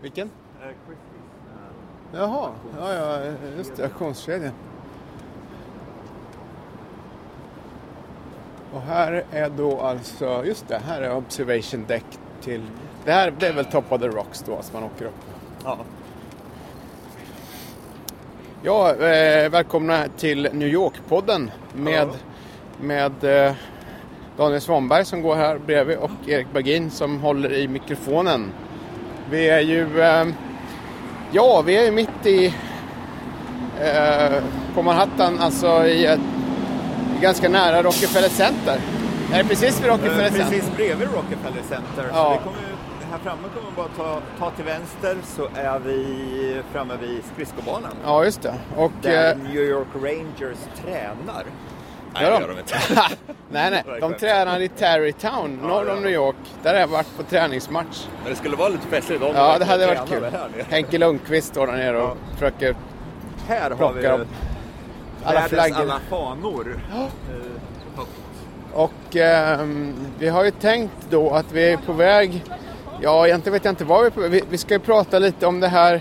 Vilken? Jaha, ja, ja just det, auktionskedjan. Och här är då alltså, just det, här är observation deck till, det här det är väl top of the rocks då som man åker upp. Ja. Ja, eh, välkomna till New York-podden med, med eh, Daniel Svanberg som går här bredvid och Erik Bergin som håller i mikrofonen. Vi är ju, eh, ja vi är ju mitt i, eh, på Manhattan, alltså i ett, ganska nära Rockefeller Center. Är det precis vid Rockefeller Eh, Center? Precis bredvid Rockefeller Center. Ja. Så vi kommer, här framme kommer vi bara ta, ta till vänster så är vi framme vid skridskobanan. Ja, just det. Och, Där eh, New York Rangers tränar. Nej, Gör det de? gör de inte. nej, nej, de tränar i Tarrytown, norr om New York. Där har jag varit på träningsmatch. Men det skulle vara lite festligt om Ja, de det hade varit kul. Henke Lundqvist står där nere och försöker här har vi upp alla flaggor. alla fanor. Eh, högt. Och ehm, vi har ju tänkt då att vi är på väg, ja egentligen vet jag inte var vi. Vi, vi ska ju prata lite om det här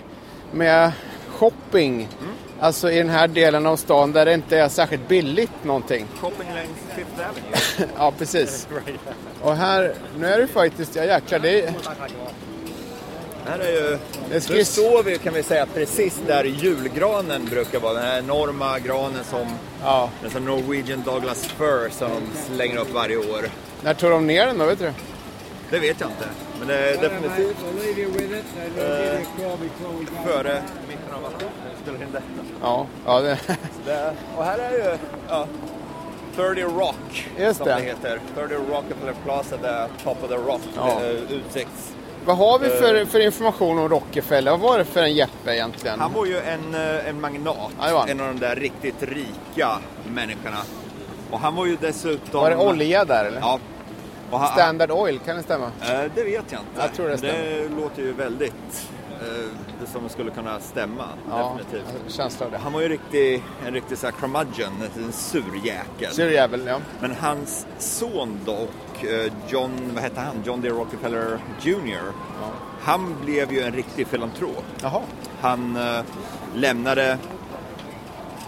med shopping. Alltså i den här delen av stan där det inte är särskilt billigt någonting. Shopping längs Fifth Avenue. Ja, precis. Och här, nu är det faktiskt, ja jäklar, det är, Här är ju... Nu står vi kan vi säga precis där julgranen brukar vara. Den här enorma granen som, Ja. den som Norwegian Douglas Fir som de slänger upp varje år. När tog de ner den då, vet du? Det vet jag inte. Men det är definitivt före mitten av april när vi spelar in detta. Ja, ja det, Det, och här är ju ja, 30 Rock Just som det. det. heter. 30 Rockefeller Plaza, där Top of the Rock, Ja. är utsikts. vad har vi för, för information om Rockefeller? Vad var det för en Jeppe egentligen? Han var ju en, eh, en magnat, Ja, en av de där riktigt rika människorna. Och han var ju dessutom... Var det olja där eller? Ja. Han, Standard Oil, kan det stämma? Eh, det vet jag inte. Jag tror det det låter ju väldigt eh, som skulle kunna stämma. Ja, definitivt. Han var ju riktig, en riktig så här curmudgeon, en sur jäkel. Surjävel, ja. Men hans son dock, eh, John, vad hette han? John D. Rockefeller Jr. Han blev ju en riktig filantrop. Jaha. Han eh, lämnade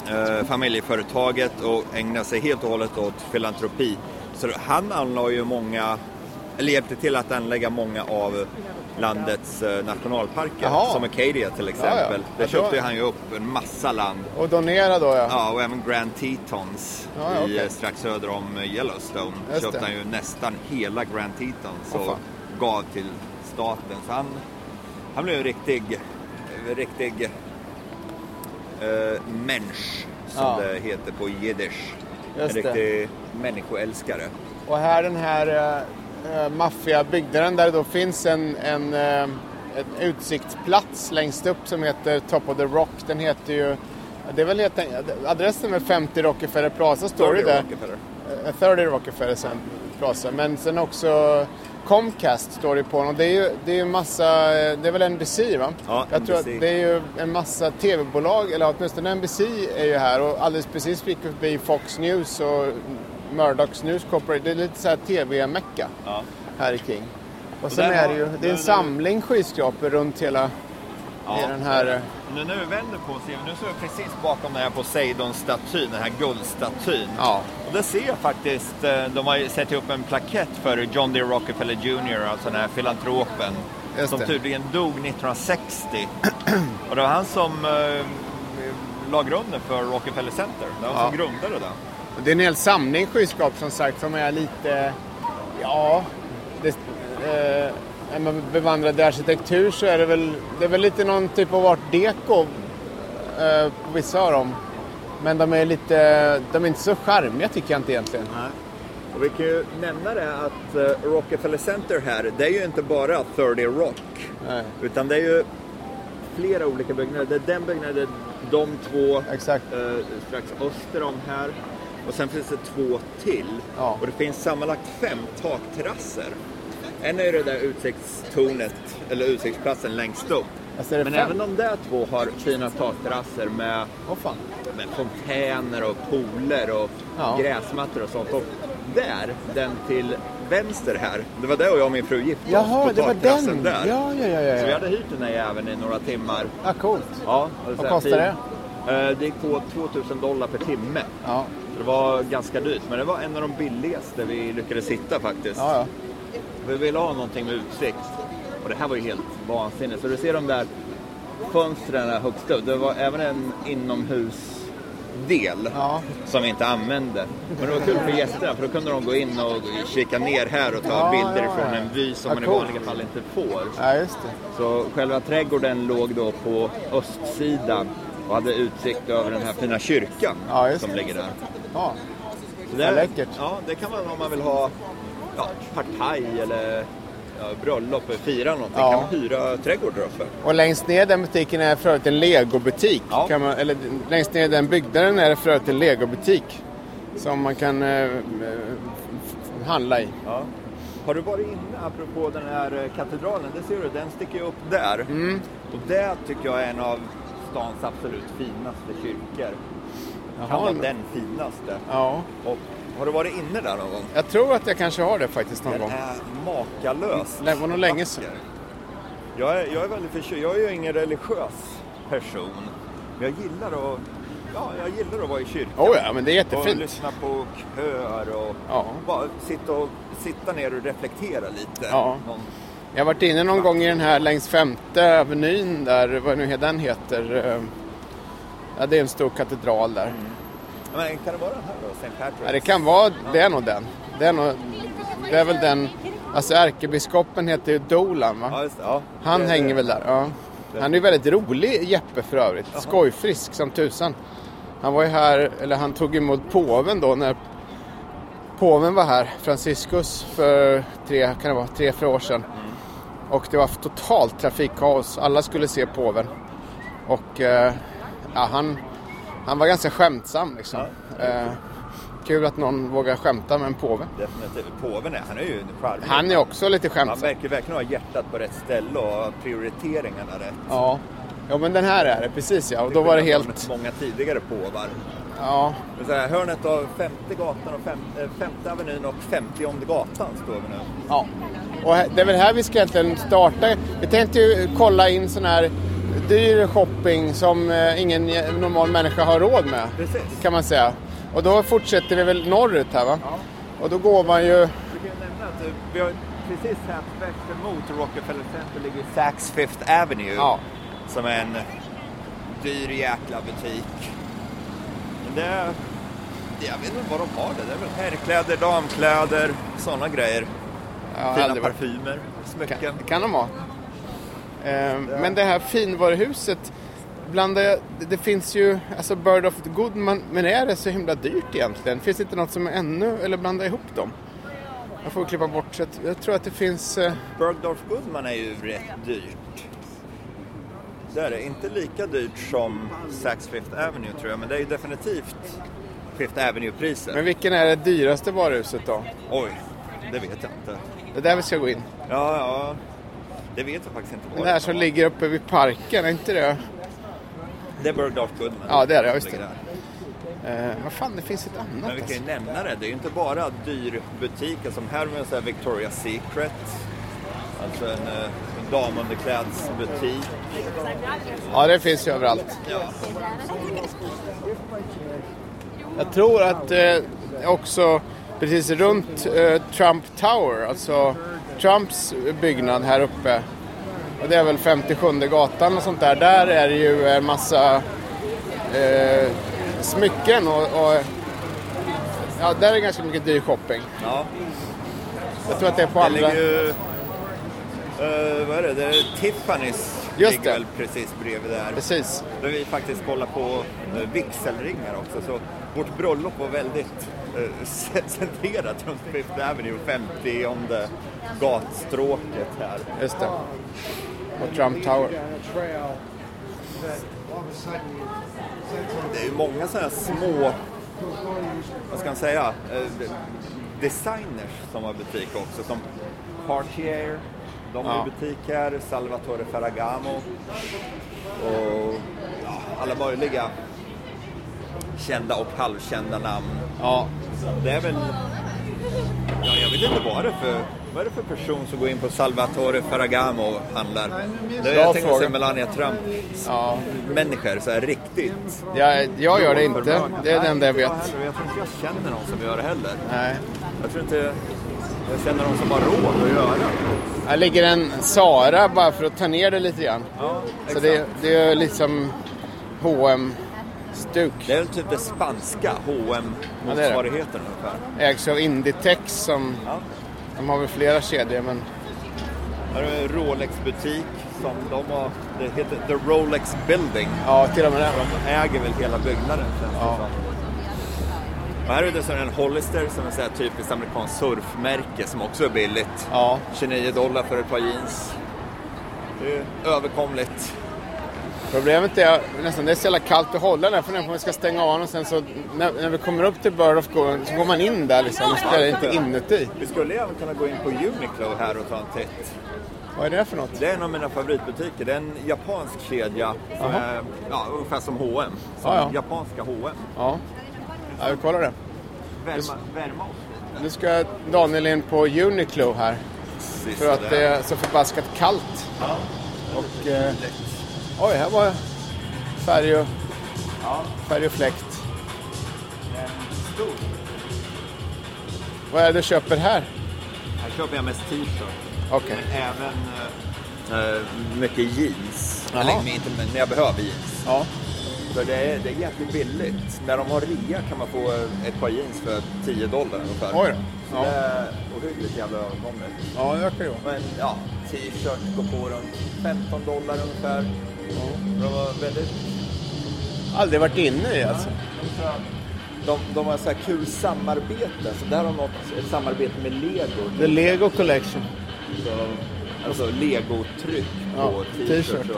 eh, familjeföretaget och ägnade sig helt och hållet åt filantropi. Så han anlade ju många, eller hjälpte till att anlägga många av landets eh, nationalparker. Jaha. Som Acadia till exempel. Ja, ja. Där köpte han ju upp en massa land. Och donera då ja. Ja, och även Grand Tetons Ja, i, okej. eh, strax söder om eh, Yellowstone. Just köpte det. han ju nästan hela Grand Tetons och fan. gav till staten. Så han, han blev en riktig, riktig uh, mensch, som Ja. det heter på jiddisch. Just en det. riktig människoälskare. Och här den här uh, maffiabyggnaden där det då finns en, en, eh, en utsiktsplats längst upp som heter Top of the Rock. Den heter ju, det är väl helt adressen med 50 Rockefeller Plaza står det 30 där. Rockefeller. Eh, 30 Rockefeller sen- Plaza. Men sen också Comcast står det på den. och det är ju det är ju massa, eh, det är väl NBC va? Ja, Jag tror att NBC. det är ju en massa tv-bolag, eller åtminstone NBC är ju här och alldeles precis gick vi förbi Fox News och Murdochs News Corporation. Det är lite så här tv-mecka Ja. här i King. Och sen där är det ju, det är en samling skyskrapor runt hela i den här... Nu när vi vänder på oss, nu står jag precis bakom den här Poseidon-statyn, den här guldstatyn. Ja. Och där ser jag faktiskt, eh, de har satt upp en plakett för John D. Rockefeller Jr, alltså den här filantropen. Just som det. tydligen dog 1960. Och det var han som eh, la grunden för Rockefeller Center. Det var han Ja. som grundade den. Det är en hel samling skyskrapor som sagt som är lite, ja, det, eh, är man bevandrad i arkitektur så är det väl, det är väl lite någon typ av art deco eh, på vissa av dem. Men de är lite, de är inte så charmiga tycker jag inte egentligen. Och vi kan ju nämna det att eh, Rockefeller Center här, det är ju inte bara 30 Rock. Nej. Utan det är ju flera olika byggnader. Det är den byggnaden, de två Exakt. eh, strax öster om här. Och sen finns det två till. Ja. Och det finns sammanlagt fem takterrasser. En är det där utsiktstornet, eller utsiktsplatsen längst upp. Alltså Men fem? även de där två har fina takterrasser med, fan. med fontäner och pooler och Ja. gräsmattor och sånt. Och där, den till vänster här, det var där och jag och min fru gifte oss Jaha, på det var den. där. Ja, ja, ja. ja, Så vi hade hyrt den här jäveln i några timmar. ja coolt. Ja, Vad fin- det? Eh, Det gick på 2000 dollar per timme. Ja, det var ganska dyrt, men det var en av de billigaste vi lyckades hitta faktiskt. ja, ja. Vi ville ha någonting med utsikt. Och det här var ju helt vansinnigt. Så du ser de där fönstren där högst upp. Det var även en inomhusdel Ja. som vi inte använde. Men det var kul för gästerna för då kunde de gå in och kika ner här och ta Ja, bilder ja, från en vy som man i vanliga fall inte får. ja just det. Så själva trädgården låg då på östsidan och hade utsikt över den här fina kyrkan som ligger där. Ja. Så Vad läckert. Ja, det kan man om man vill ha ja, partaj eller ja, bröllop, fira någonting. Ja. kan man hyra trädgård där uppe. Och längst ner den butiken är för övrigt en legobutik. Ja. Man, eller längst ner i den byggnaden är det för övrigt en legobutik. Som man kan eh, eh, handla i. Ja. Har du varit inne, apropå den här eh, katedralen, det ser du, den sticker ju upp där. Mm. Och det tycker jag är en av stans absolut finaste kyrkor. Kan vara den finaste. Ja. Och, har du varit inne där någon gång? Jag tror att jag kanske har det faktiskt någon Den gång. är makalös. Det var nog länge sedan. Jag är, jag är väldigt förtjust. Jag är ju ingen religiös person. Men jag gillar att, ja, jag gillar att vara i kyrkan. Oh ja, men det är Och jättefint. lyssna på kör och Ja. bara sitta, och, sitta ner och reflektera lite. Ja. Någon, Jag har varit inne någon gång i den här längs femte avenyn där, vad nu den heter. eh, Ja, det är en stor katedral där. Men kan det vara den här då? St. Patrick's? Ja, det kan vara, det är nog den. Det är, nog, det är väl den, alltså ärkebiskopen heter ju Dolan va? Ja, just. Ja. Han Det- hänger det- väl där, ja. Han är ju väldigt rolig Jeppe för övrigt. Skojfrisk som tusan. Han var ju här, eller han tog emot påven då när påven var här, Franciscus, för tre, kan det vara, tre, fyra år sedan. Och det var totalt trafikkaos. Alla skulle se påven. Och eh, ja, han, han var ganska skämtsam liksom. Eh, kul att någon vågar skämta med en påve. Definitivt. Påven är, han är ju charmig. Han är också lite Han skämtsam. verkar verkligen ha hjärtat på rätt ställe och prioriteringarna rätt. Ja. ja, men den här är det, precis ja. Och då var det helt... Många tidigare påvar. Ja, så här, hörnet av femte gatan och fem, eh, femte avenyn och femtionde gatan står vi nu. Ja, och det är väl här vi ska egentligen starta. Vi tänkte ju kolla in sån här dyr shopping som eh, ingen normal människa har råd med. Precis. Kan man säga. Och då fortsätter vi väl norrut här va? Och då går man ju... Vi kan nämna att eh, vi har precis här tvärs emot Rockefeller Center ligger Saks Fifth Avenue. Ja. Som är en dyr jäkla butik. Men det är, jag vet inte vad de har det. Det är väl herrkläder, damkläder, sådana grejer. Ja, Fina parfymer, smycken. kan, kan de ha. Eh, men det här finvaruhuset, bland det, det finns ju, alltså Bird of Good, men är det så himla dyrt egentligen? Finns det inte något som är ännu, eller blanda ihop dem? Jag får klippa bort, så jag tror att det finns... Eh, Bergdorf Goodman är ju rätt dyrt. Det är det. Inte lika dyrt som Saks Fifth Avenue tror jag, men det är ju definitivt Fifth Avenue-priser. men vilken är det dyraste varuhuset då? Oj, det vet jag inte. Det är där vi ska gå in. Ja, ja. Det vet jag faktiskt inte. Det här som ligger uppe vid parken, är inte det? Det är Bergdorf Goodman. Ja, det är det, just det. Eh, vad fan, det finns ett annat Men vi kan alltså. ju nämna det. Det är ju inte bara dyrbutiker som här med så här Victoria's Secret. Alltså en eh, damunderklädsbutik. Ja, det finns ju överallt. Ja. Jag tror att eh, också precis runt eh, Trump Tower, alltså Trumps byggnad här uppe. Och det är väl 57 gatan och sånt där. Där är det ju en massa eh, smycken och, och ja, där är det ganska mycket dyr shopping. ja. Jag tror att det är på Det andra... ligger ju... eh, vad är det? det är Tiffany's Just ligger det. väl precis bredvid där. Precis. Där vi faktiskt kollar på uh, vigselringar också. Så vårt bröllop var väldigt uh, centrerat runt Fifth Avenue, 50 om det gatstråket här. Just det. Och Trump Tower. Det är ju många sådana här små, vad ska man säga, eh, designers som har butik också. Som Cartier, De Ja. har ju butik här, Salvatore Ferragamo och ja, alla möjliga kända och halvkända namn. Ja, Det är väl, ja, jag vet inte vad det är för, vad är det för person som går in på Salvatore Ferragamo och handlar. Det är, jag tänker fråga. säga Melania Trump ja. människor så här riktigt. Jag, jag gör det inte. Det är det enda jag vet. Jag tror inte jag känner någon som gör det heller. Nej. Jag tror inte jag känner någon som har råd att göra det. Här ligger en Sara bara för att ta ner det lite grann. Ja, Så det, det är liksom hm stuk Det är väl typ det spanska hm Ja, motsvarigheten ungefär. Ägs av Inditex som, Ja. de har väl flera kedjor men Här är en Rolex-butik som de har, det heter The Rolex Building. ja, till och med det. De äger väl hela byggnaden känns Ja. som. Och här är det en Hollister som är här typiskt amerikanskt surfmärke som också är billigt. Ja, 29 dollar för ett par jeans. Det är överkomligt. problemet är nästan det är så jävla kallt att hålla där för när man ska stänga av och sen så när, när vi kommer upp till Bird of Gold så går man in där liksom och spelar inte inuti. Vi skulle även kunna gå in på Uniqlo här och ta en titt. Vad är det för något? Det är en av mina favoritbutiker. Det är en japansk kedja som är ja, ungefär som H&M. Som Ja, ja. japanska H&M. Ja, ja vi kollar det. Värma, värma oss. Nu ska Daniel in på Uniqlo här för att det är så förbaskat kallt. Ja. Och, eh, oj, här var färg och, Ja, färg och fläkt. stor. Vad är det du köper här? Här köper jag mest t-shirt. Okej. Men även eh, eh, mycket jeans. Eller inte men jag behöver jeans. Ja. För det är, det är jäkligt billigt. När de har rea kan man få ett par jeans för 10 dollar ungefär. Oj då. Så Ja. det är ohyggligt jävla överkomligt. Ja, det verkar ju. Men ja, t-shirt går på runt 15 dollar ungefär. De var väldigt... Aldrig varit inne i alltså. De, de har så här kul samarbete. Så där har de något, ett samarbete med Lego. The Lego Collection. Så, alltså Lego-tryck Ja, på t-shirt. t-shirts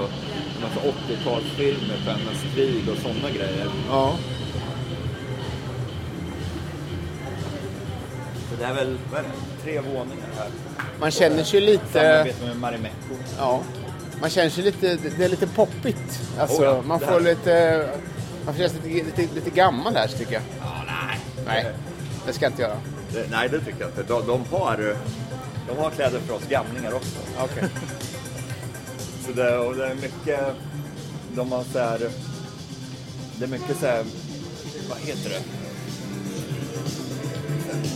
massa 80-talsfilmer på MS krig och sådana grejer. Ja. Så det är väl, vad är det, tre våningar här. Man känner sig lite... Samarbete med Marimekko. Ja. Man känner sig lite... Det är lite poppigt. Alltså, Oh ja, man får lite... Man känns lite, lite, lite gammal här tycker jag. Ja, nej. Nej, det ska jag inte göra. Det, nej, det tycker jag inte. De, de, har, de har kläder för oss gamlingar också. Okej. Så det, och det är mycket, de har så här, det är mycket så här, vad heter det?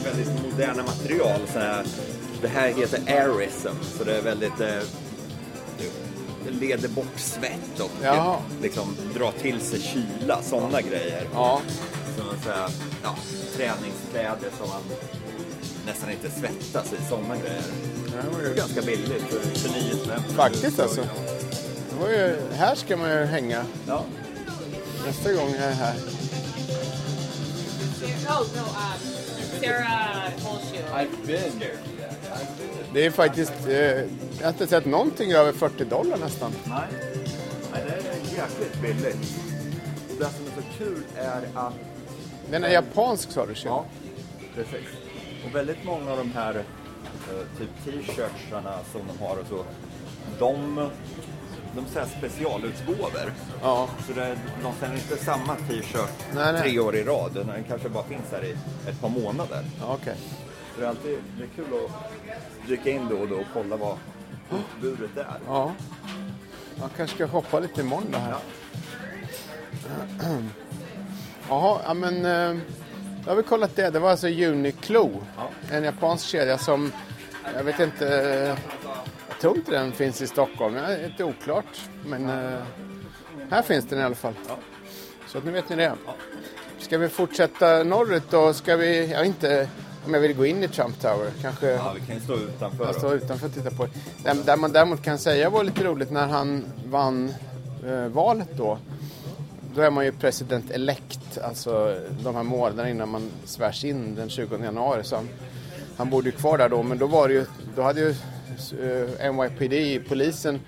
Väldigt moderna material. Så här, det här heter airism, så det är väldigt, eh, det leder bort svett och Jaha. liksom drar till sig kyla, sådana grejer. Ja. Så, så här, ja, träningskläder som man nästan inte svettas i, sådana grejer. Ju... ganska billigt för 29 spänn. Faktiskt alltså. Det var ju... Här ska man ju hänga Ja. nästa gång jag är här. Oh no, um, Sarah Holshoe. I've been there. Det är faktiskt... Eh, jag har inte sett någonting över 40 dollar nästan. Nej. Nej, det är jäkligt billigt. Och det som är så kul är att... Den är japansk sa du. Ja, precis. Och väldigt många av de här typ t-shirtsarna som de har och så, de, de så här specialutgåvor. Ja. Så det, de säljer inte samma t-shirt Nej, nej. tre år i rad, den kanske bara finns här i ett par månader. Ja, Okej. Så det är alltid det är kul att dyka in då och då och kolla vad utbudet är. Ja. Man kanske ska shoppa lite imorgon då här. Ja. Jaha, ja men... Eh, då har vi kollat det. Det var alltså Uniqlo. Ja. En japansk kedja som... Jag vet inte... Jag tror inte den finns i Stockholm. Det är lite oklart. Men eh, här finns den i alla fall. Ja. Så att nu vet ni det. Ska vi fortsätta norrut då? Ska vi... Jag inte om jag vill gå in i Trump Tower. Kanske... Ja, vi kan ju stå utanför. Jag står utanför och tittar på det. Där, där man däremot kan säga var lite roligt när han vann eh, valet då. Då är man ju president elect, alltså de här månaderna innan man svärs in den 20 januari. Så han, han bodde ju kvar där då, men då var det ju, då hade ju eh, NYPD, polisen,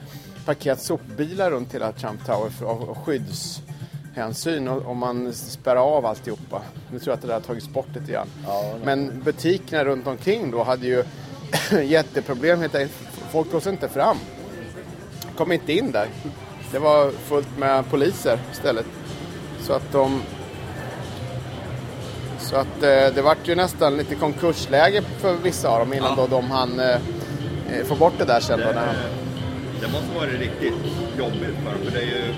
parkerat sopbilar runt hela Trump Tower för, av skyddshänsyn och, och man spärrar av alltihopa. Nu tror jag att det där har tagits bort lite grann. Ja, Men butikerna runt omkring då hade ju jätteproblem helt enkelt. folk tog sig inte fram. Kom inte in där. Det var fullt med poliser istället. Så att de... Så att eh, det vart ju nästan lite konkursläge för vissa av dem innan Ja. då de hann eh, eh, få bort det där sen då. När de, Det måste vara riktigt jobbigt för dem, för det är ju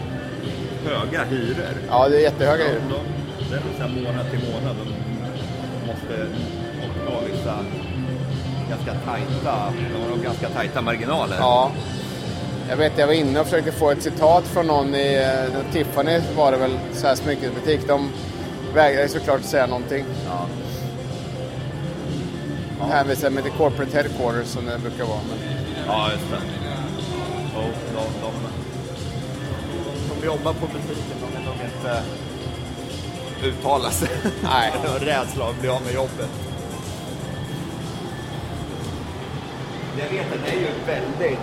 höga hyror. ja, det är jättehöga De, hyror. de, det är så här månad till månad. De måste uppnå vissa ganska tajta, de har ganska tajta marginaler. Ja. Jag vet, jag var inne och försökte få ett citat från någon i eh, Tiffany var det väl, så här smyckesbutik. De vägrade såklart säga någonting. Ja. Hänvisade mig till corporate headquarters som det brukar vara. Men, Ja, just det. Och de, de, de jobbar på butiken, de vill nog inte uttala sig. Nej. Rädsla att bli av med jobbet. Jag vet att det är ju väldigt...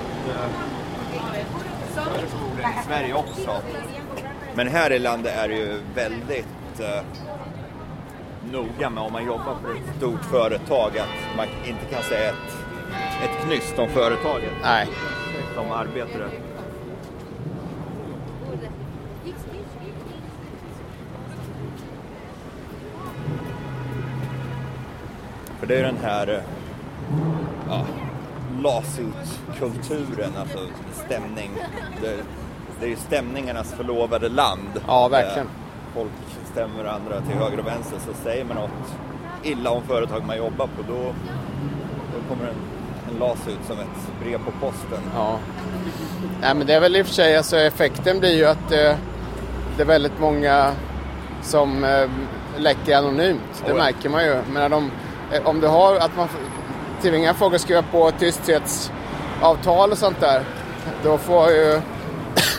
förmodligen i Sverige också. Men här i landet är det ju väldigt eh, noga med om man jobbar för ett stort företag att man inte kan säga ett, ett knyst om företaget nej. som arbetare. För det är den här eh, ja, lawsuit-kulturen, alltså stämning. Det, det är ju stämningarnas förlovade land. Ja, verkligen. Eh, Folk stämmer andra till höger och vänster, så säger man något illa om företag man jobbar på, då, då kommer en, en lawsuit som ett brev på posten. Ja. Nej, men det är väl i och för sig, alltså effekten blir ju att eh, det är väldigt många som eh, läcker anonymt. Det Oj. märker man ju. Men de, eh, om du har att man tvingar folk att skriva på tysthetsavtal och sånt där. Då får ju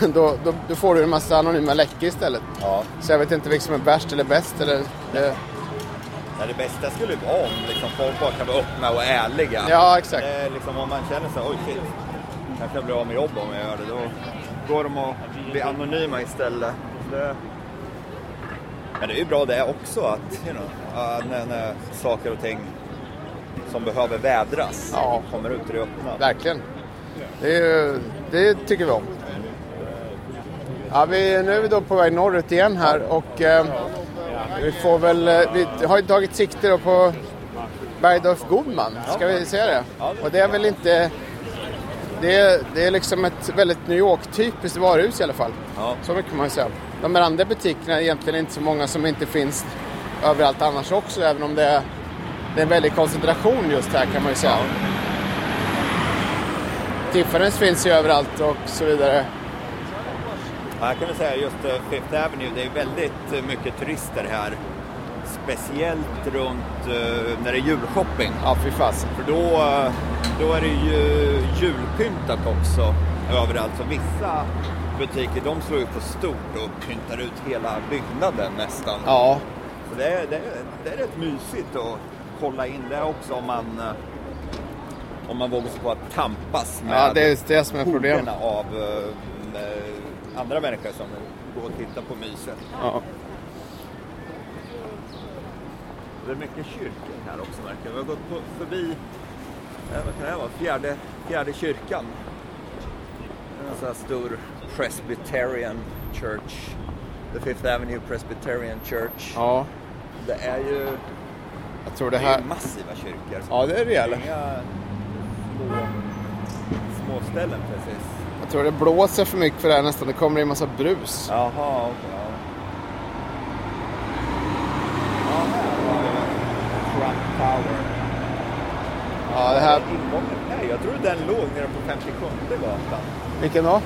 då, då, då får du en massa anonyma läckor istället. Ja. Så jag vet inte vilket som är värst eller bäst. Eller, eh, Nej, det bästa skulle vara om liksom, folk bara kan vara öppna och ärliga. Ja, exakt. Det liksom, om man känner sig, oj shit, kanske jag blir av med jobb om jag gör det. Då går de och blir anonyma istället. Det... Men det är ju bra det också att, you know, när, när saker och ting som behöver vädras Ja. kommer ut i det öppna. Verkligen. Det, det tycker vi om. Ja, vi, nu är vi då på väg norrut igen här och eh, vi får väl, eh, vi har ju tagit sikte då på Bergdorf Goodman, ska vi säga det? Och det är väl inte, det är, det är liksom ett väldigt New York-typiskt varuhus i alla fall. Så mycket kan man ju säga. De andra butikerna är egentligen inte så många som inte finns överallt annars också, även om det är, det är en väldig koncentration just här kan man ju säga. Tiffany's finns ju överallt och så vidare. Ja, jag kan väl säga just eh, Fifth Avenue, det är väldigt eh, mycket turister här. Speciellt runt eh, när det är julshopping. Ja, fy fasen. För då, då är det ju julpyntat också överallt. Så vissa butiker de slår ju på stort och pyntar ut hela byggnaden nästan. Ja, Så det är, det, är, det är rätt mysigt att kolla in det också om man, eh, om man vågar sig på att tampas med ja det är det som är problemet. av eh, eh, andra människor som går och tittar på myset. Ja. Det är mycket kyrkor här också märker jag. Vi har gått på, förbi, eh, vad kan det vara, fjärde, fjärde kyrkan. En sån här stor Presbyterian Church. The Fifth Avenue Presbyterian Church. ja, Det är ju jag tror det det är massiva kyrkor. Ja, det är rejäla. Inga små, små ställen precis. Jag tror det blåser för mycket för det här nästan. Det kommer in massa brus. Jaha, okej. ja. Ja, här har vi Trump Tower. Ja, det här... Nej, jag tror den låg nere på 57 gatan. Vilken då?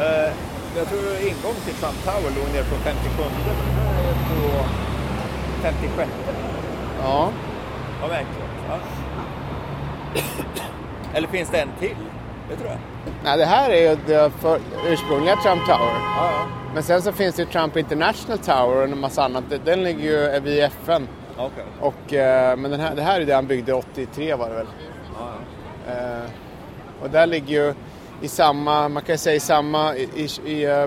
Eh, jag tror ingången till Trump Tower låg nere på 57 men den här är på 56. Ja. Vad märkligt. Ja. Eller finns det en till? Det tror jag. Nej, det här är ju det för ursprungliga Trump Tower. Ja, ja. Men sen så finns det ju Trump International Tower och en massa annat. Den ligger ju vid FN. Okej. Och, eh, men den här, det här är det han byggde 83 var det väl. Ja, ja. Eh, och där ligger ju i samma, man kan säga i samma, i, i, i eh,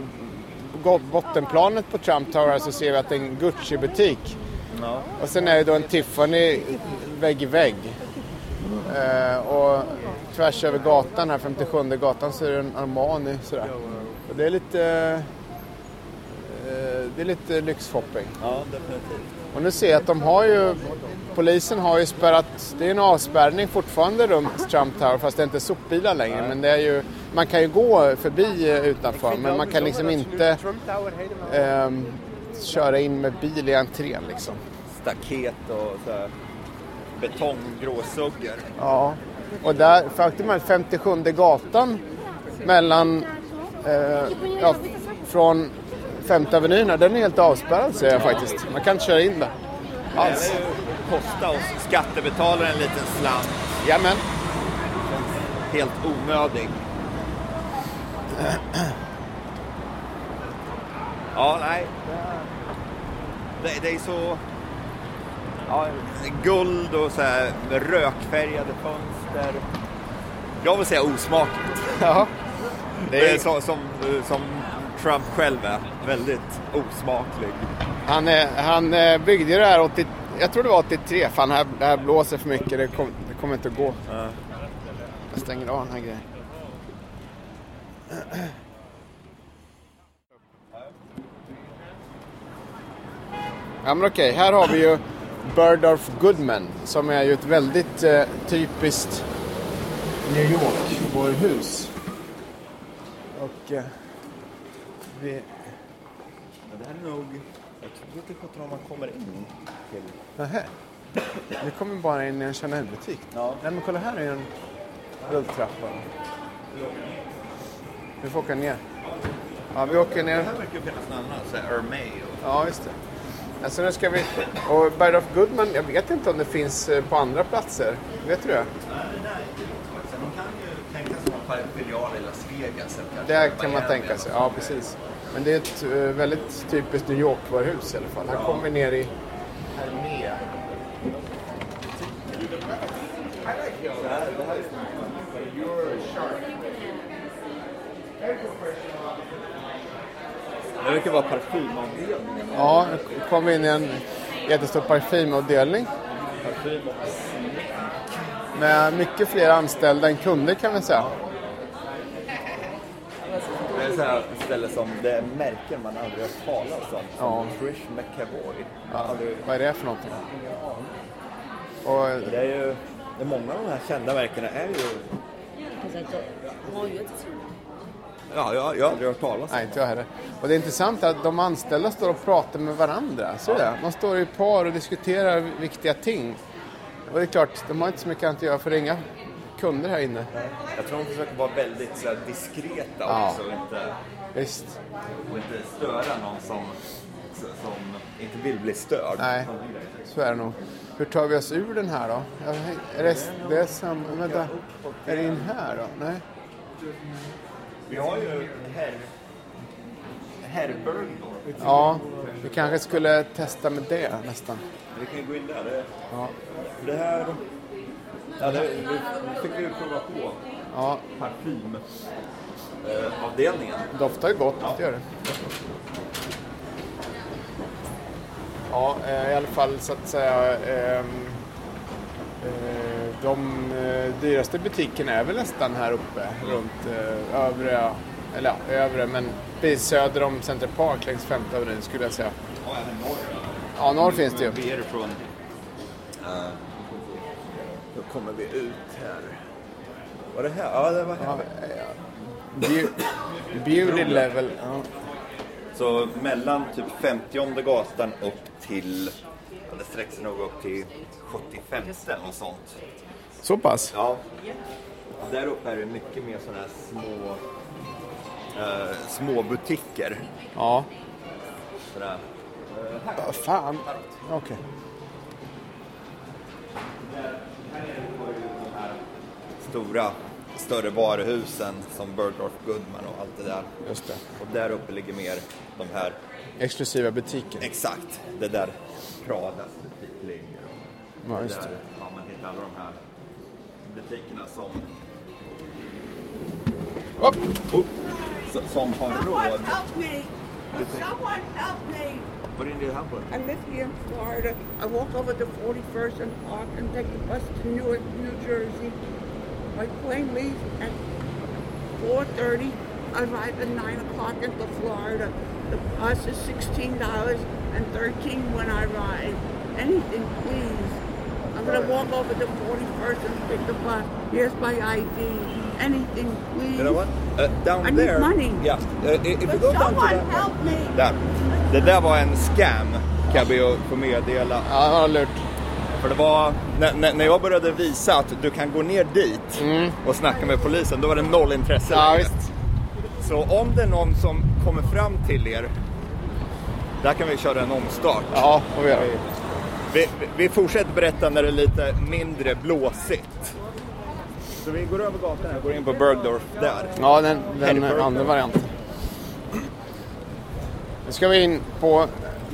bottenplanet på Trump Tower så ser vi att det är en Gucci-butik. Ja. Och sen är det då en Tiffany vägg i vägg. Eh, och tvärs över gatan här, 57 gatan, så är det en Armani sådär. Och det är lite... eh, Det är lite lyxshopping. Ja, definitivt. Och nu ser jag att de har ju... Polisen har ju spärrat... Det är en avspärrning fortfarande runt Trump Tower fast det är inte sopbilar längre. Men det är ju... Man kan ju gå förbi eh, utanför men man kan liksom inte ehm, köra in med bil i entrén liksom. Staket och så här betonggråsuggor. Ja. Och där, faktum är att 57 gatan mellan... Eh, ja, från Femte Avenyn här, den är helt avspärrad ser jag faktiskt. Man kan inte köra in där. Det Alls. ju kosta oss skattebetalare en liten slant. Jajamän. Helt onödig. Ja, nej. Det, det är så... Ja, guld och så här rökfärgade fönster. Jag vill säga osmakligt. Ja. Det är så, som, som Trump själv är. Väldigt osmaklig. Han, han eh, byggde ju det här 80, jag tror det var 83. Fan, här, det här blåser för mycket. Det, kom, det kommer inte att gå. Ja. Jag stänger av den här grejen. Ja men okej, här har vi ju Burdorf Goodman som är ju ett väldigt eh, typiskt New York-hus. Och eh, vi... Men det här är nog... Jag tror inte sjutton om man kommer in till... Nähä. Vi kommer bara in i en Chanel-butik. Ja. Nej men kolla här är en rulltrappa. Vi får åka ner. Ja, vi åker ner. Det här verkar ju finnas något annat. Så här Hermé och... Ja, just det. Alltså nu ska vi... Och Bird of Goodman, jag vet inte om det finns eh, på andra platser. Vet du det? De kan ju tänka sig filial i Las Vegas. Det kan man tänka sig. Ja, precis. Men det är ett eh, väldigt typiskt New York-varuhus i alla fall. Här kommer vi ner i Hermé. Det verkar vara parfymavdelningen. Ja, nu kommer vi in i en jättestor parfymavdelning. Parfym och Med mycket fler anställda än kunder kan vi säga. Det är så här ett ställe som det är märken man aldrig har talat om. Som Ja. Trish McAvoy. Ja, Aldrig- vad är det för någonting? Och Det är ju... Det är många av de här kända märkena är ju... Ja, jag, jag har aldrig hört talas om Nej, inte jag heller. Och det är intressant att de anställda står och pratar med varandra. Du det? Man står i par och diskuterar viktiga ting. Och det är klart, de har inte så mycket annat att göra för det är inga kunder här inne. Jag tror de försöker vara väldigt så här, diskreta Ja. också och inte, Visst. och inte störa någon som, som inte vill bli störd. Nej, så är det nog. Hur tar vi oss ur den här då? Ja, Är det, det är. Vänta. Är det in här då? Nej. Vi har ju. Herr Bergdorf. Ja, vi kanske skulle testa med det nästan. Vi kan gå in där. Det, Ja. det här... Ja, det, vi fick vi prova på Ja, parfymavdelningen. doftar ju gott, det gör det. Ja, eh, i alla fall så att säga. eh, De eh, dyraste butikerna är väl nästan här uppe runt eh, övre, eller ja, övre, men precis söder om Center Park längs Femte Avenyn skulle jag säga. Ja, även norr. Ja, norr finns det ju. Vi är från... Då kommer vi ut här. Var det här? Ja, det var här. Ja, ja. Beau- Beauty level. Ja. Så mellan typ 50 gatan upp till... Det sträcker sig nog upp till 75 och sånt. Så pass? Ja. Där uppe är det mycket mer sådana här små... Uh, små butiker. Ja. Sådär. Vad fan. Okej. Stora, större varuhusen som Bergdorf Goodman och allt det där. Just det. Och där uppe ligger mer de här Exklusiva butiker. Exakt, det där Pradas butik ligger. Ja, just Där det. ja, man hittar alla de här butikerna som, Upp. oh, som- som har Someone råd. help me! Someone help me! What do you need help with? I live here in Florida. I walk over to 41st and Park and take the bus to Newark, New Jersey. My plane leaves at 4.30. I arrive at 9 o'clock into Florida. The bus is $16 and 13 when I arrive. Anything, please. I'm going to walk over to 41st and take the bus. Here's my ID. Anything, please. You know what? Uh, down I need there. money. Yeah. Uh, if you But go down to someone that. help me. Där. Det där var en scam kan jag få meddela. Ja, lurt. För det var, när, när när jag började visa att du kan gå ner dit och snacka med polisen, då var det noll intresse Ja, längre. visst. Så om det är någon som kommer fram till er, där kan vi köra en omstart. Ja, får vi göra. Vi, vi, fortsätter berätta när det är lite mindre blåsigt. Så vi går över gatan här, går in på Bergdorf där. Ja, den, den andra varianten. Nu ska vi in på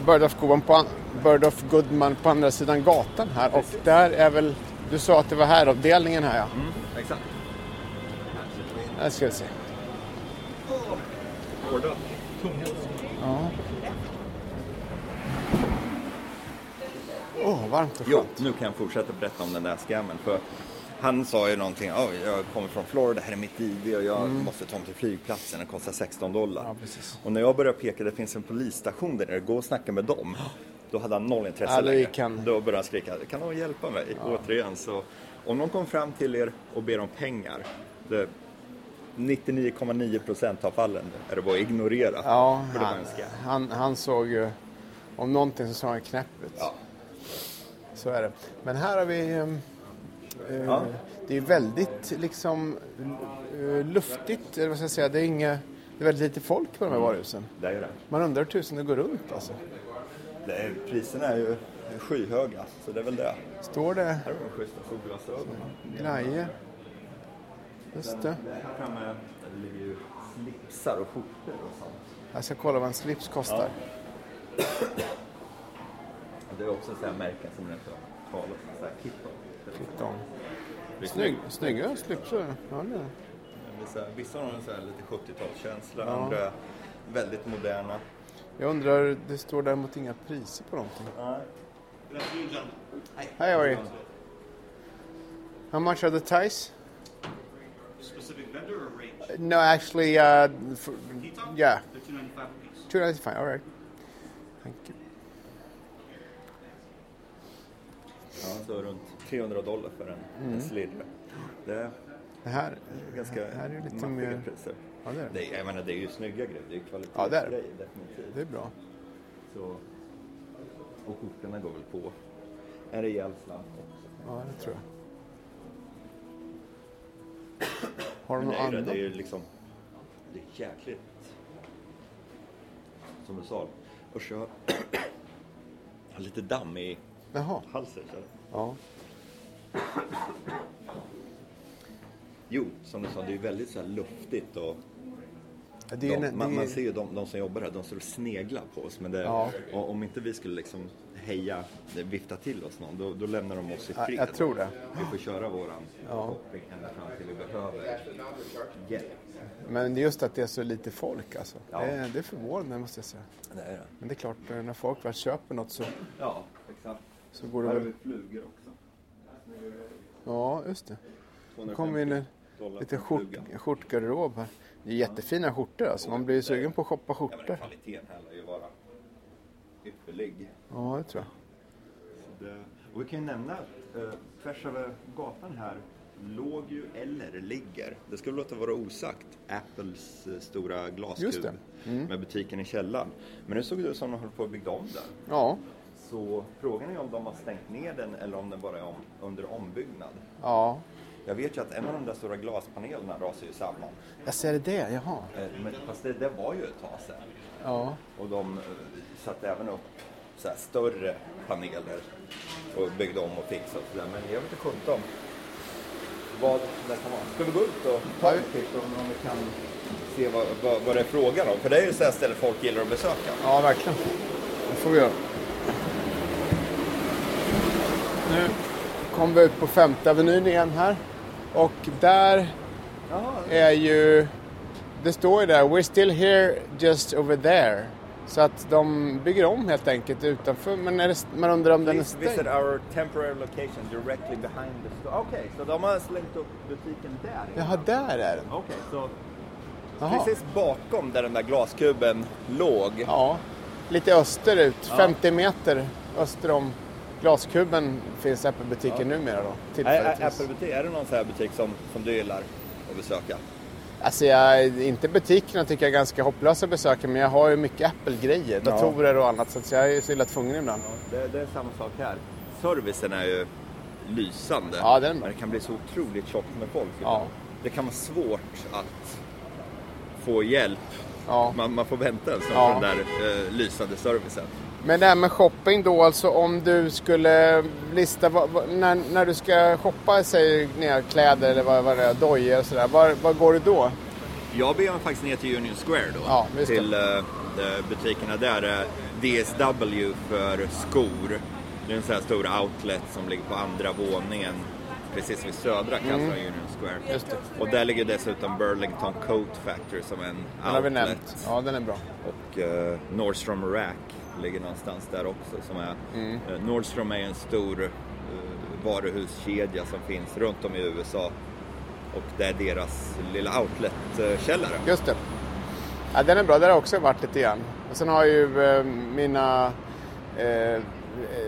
Bird of Goodman på, of Goodman på andra sidan gatan här och där är väl, du sa att det var här avdelningen här ja. Exakt. Där ska vi se. Ja. Åh, varmt och Jo, skönt. nu kan jag fortsätta berätta om den där scammen. För han sa ju någonting, oh, jag kommer från Florida, här är mitt ID och jag måste ta mig till flygplatsen, det kostar 16 dollar. Mm. Ja. Och när jag började peka, det finns en polisstation där nere, gå och snacka med dem. Då hade han noll intresse Ja, då längre. Då började han skrika, kan någon hjälpa mig? Återigen, så om någon kommer fram till er och ber om pengar, det 99,9% av fallen är det bara att ignorera. Ja, han, han, han såg ju, om någonting så såg han knäpp ut. Ja. Så är det. Men här har vi... ehm, eh, Ja. Det är väldigt liksom eh, luftigt, eller vad ska jag säga. Det är, inga, det är väldigt lite folk på de här varuhusen. Det är det. Man undrar hur tusen det går runt alltså. det är, priserna är ju skyhöga, så det är väl det. Står det Här har vi schyssta solglasögon. grejer? Just det. Här framme ligger ju slipsar och skjortor och sånt. Jag ska kolla vad en slips kostar. Det är också så här märken som inte har talat om, Kitton. Är Snygg, snygga slipsar. Ja, Vissa har en så här lite 70-talskänsla, Ja. andra väldigt moderna. Jag undrar, det står däremot inga priser på någonting. Nej. Hi, how are you? How much are the ties? specific vendor or range? No, actually, uh, for, yeah, They're two ninety five a piece. two ninety five. All right. Thank you. Ja, så runt 300 dollar för en, en slidre. Det är Det här, ganska det här är lite mer... priser. Ja, det är det. Det jag menar, det är ju snygga grejer, det är ju Ja, det är det. kvalitetsgrejer definitivt. Det är bra. Så, och skjortorna går väl på en rejäl slant också. Ja, det tror jag. Har du något det är ju det, annat? det är ju liksom, det är jäkligt, som du sa, jag har lite damm i Jaha. halsen. Ja. Jo, som du sa, det är väldigt så här luftigt och är, de, en- man, det man är, ser ju de, de som jobbar här, de står och sneglar på oss. Men det, Ja. om inte vi skulle liksom heja, vifta till oss någon, då, då lämnar de oss i Ja, fred. jag tror det. Vi får köra våran Ja. shopping ända fram till vi behöver hjälp. men det är just att det är så lite folk alltså. Ja. Det, är, det är förvånande måste jag säga. Det är det. Men det är klart, när folk väl köper något så, Ja. Så går det väl... vi flugor också. Ja, just det. Nu 250 kommer in en dollar liten skjort, skjortgarderob här. Det är jättefina skjortor alltså. Man blir ju sugen på att shoppa Ja, skjortor. kvaliteten här lär ju vara ypperlig. Ja, det tror jag. Det, och vi kan ju nämna att eh, tvärs över gatan här låg ju, eller ligger, det skulle låta vara osagt, Apples eh, stora glaskub. Mm. med butiken i källaren. Men nu såg det ut som de höll på att bygga om den. Ja, Så frågan är om de har stängt ner den eller om den bara är om, under ombyggnad. ja. Jag vet ju att en av de där stora glaspanelerna rasade ju samman. Jag ser det, jaha. Eh, Men, fast det, det var ju ett tag sedan. Ja. Och de eh, satte även upp så större paneler och byggde om och fixade och sådär. Men jag vet inte sjutton vad det kan vara. Ska vi gå ut och ta en titt om, vi kan se vad, vad, vad det är frågan om? För det är ju så här ställen folk gillar att besöka. Ja, verkligen. Det får vi göra. Nu kom vi ut på femte avenyn igen här. Och där är ju... Det står ju där, we're still here just over there. Så att de bygger om helt enkelt utanför. Men är det, man undrar om den är Please visit stängd? our temporary location directly behind the store. Okej, så de har slängt upp butiken där. Jaha, där är den. Okej, så Jaha. precis bakom där den där glaskuben låg. Ja, lite österut. Ja. 50 meter öster om glaskuben finns Apple-butiken numera då. Tillfälligtvis. är, det någon sån här butik som, som du gillar att besöka? Alltså jag, inte butikerna tycker jag är ganska hopplösa besökare men jag har ju mycket Apple-grejer. Ja. Datorer och annat så att jag är så illa tvungen ibland. Det, det är samma sak här. Servicen är ju lysande. Ja, den är bra. Men det kan bli så otroligt tjockt med folk. Ja. Det kan vara svårt att få hjälp. Ja. Man, man får vänta en stund Ja. på den där eh, lysande servicen. Men det här med shopping då, alltså om du skulle lista vad, vad, när, när du ska shoppa, säg ner kläder eller vad, vad det är, dojor och sådär. Var, var går du då? Jag beger mig faktiskt ner till Union Square då. Ja, till de butikerna där. eh, DSW för skor. Det är en sån här stor outlet som ligger på andra våningen. Precis vid södra kassan av Union Square. Mm. Och där ligger dessutom Burlington Coat Factory som en Den har vi outlet. nämnt. Ja, den är bra. Och eh, Nordstrom Rack ligger någonstans där också. Som är, Mm. eh, Nordstrom är en stor eh, varuhuskedja som finns runt om i USA. Och det är deras lilla outlet-källare. Just det. Ja, den är bra, där har också varit lite grann. Och sen har ju eh, mina eh,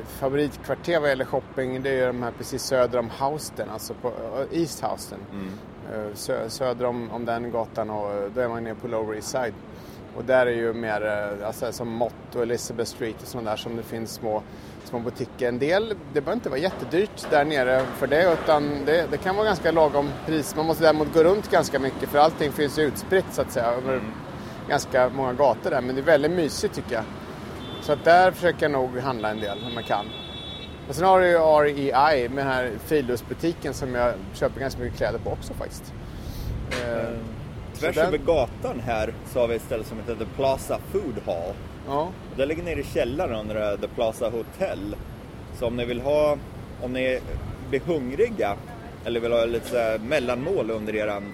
favoritkvarter vad gäller shopping. Det är ju de här precis söder om Houston, alltså på East Houston. Eh, sö, söder om, om den gatan och då är man nere på Lower East Side. Och där är ju mer eh, alltså, som Mott och Elizabeth Street och sådana där som det finns små, små butiker. En del, det behöver inte vara jättedyrt där nere för det utan det, det kan vara ganska lagom pris. Man måste däremot gå runt ganska mycket för allting finns ju utspritt så att säga över ganska många gator där. Men det är väldigt mysigt tycker jag. Så att där försöker jag nog handla en del om man kan. Och sen har du ju REI med den här friluftsbutiken som jag köper ganska mycket kläder på också faktiskt. Tvärs över gatan här så har vi ett ställe som heter The Plaza Food Hall. Ja, Det ligger nere i källaren under The Plaza Hotel. Så om ni vill ha, om ni blir hungriga eller vill ha lite mellanmål under eran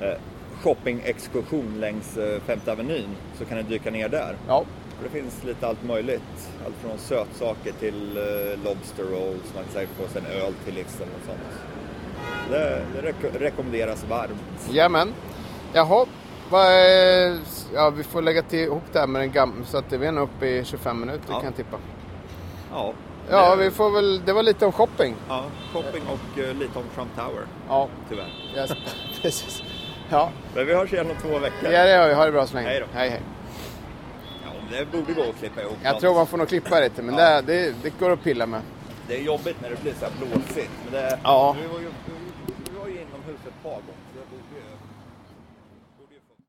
eh, shoppingexkursion längs eh, Femte Avenyn så kan ni dyka ner där. ja. För det finns lite allt möjligt. Allt från sötsaker till eh, Lobster Rolls, man kan säkert få sig en öl till eller något sånt. Det, det rek- rekommenderas varmt. Jajamän. Jaha, ja, vi får lägga till ihop det här med den gamla så att vi är nog uppe i 25 minuter Ja. kan jag tippa. Ja, Ja, vi får väl... Det var lite om shopping. ja shopping och eh, lite om Trump Tower, Ja, tyvärr. yes. precis. Ja, Men vi hörs igen om två veckor. ja det gör vi. Ha det bra så länge. Hej då. hej, hej. Ja, det borde gå att klippa ihop Jag något. tror man får nog klippa lite, men Ja. det, det, det går att pilla med. Det är jobbigt när det blir så här blåsigt. Men det, Ja. vi, var ju, vi var ju inomhus ett par gånger.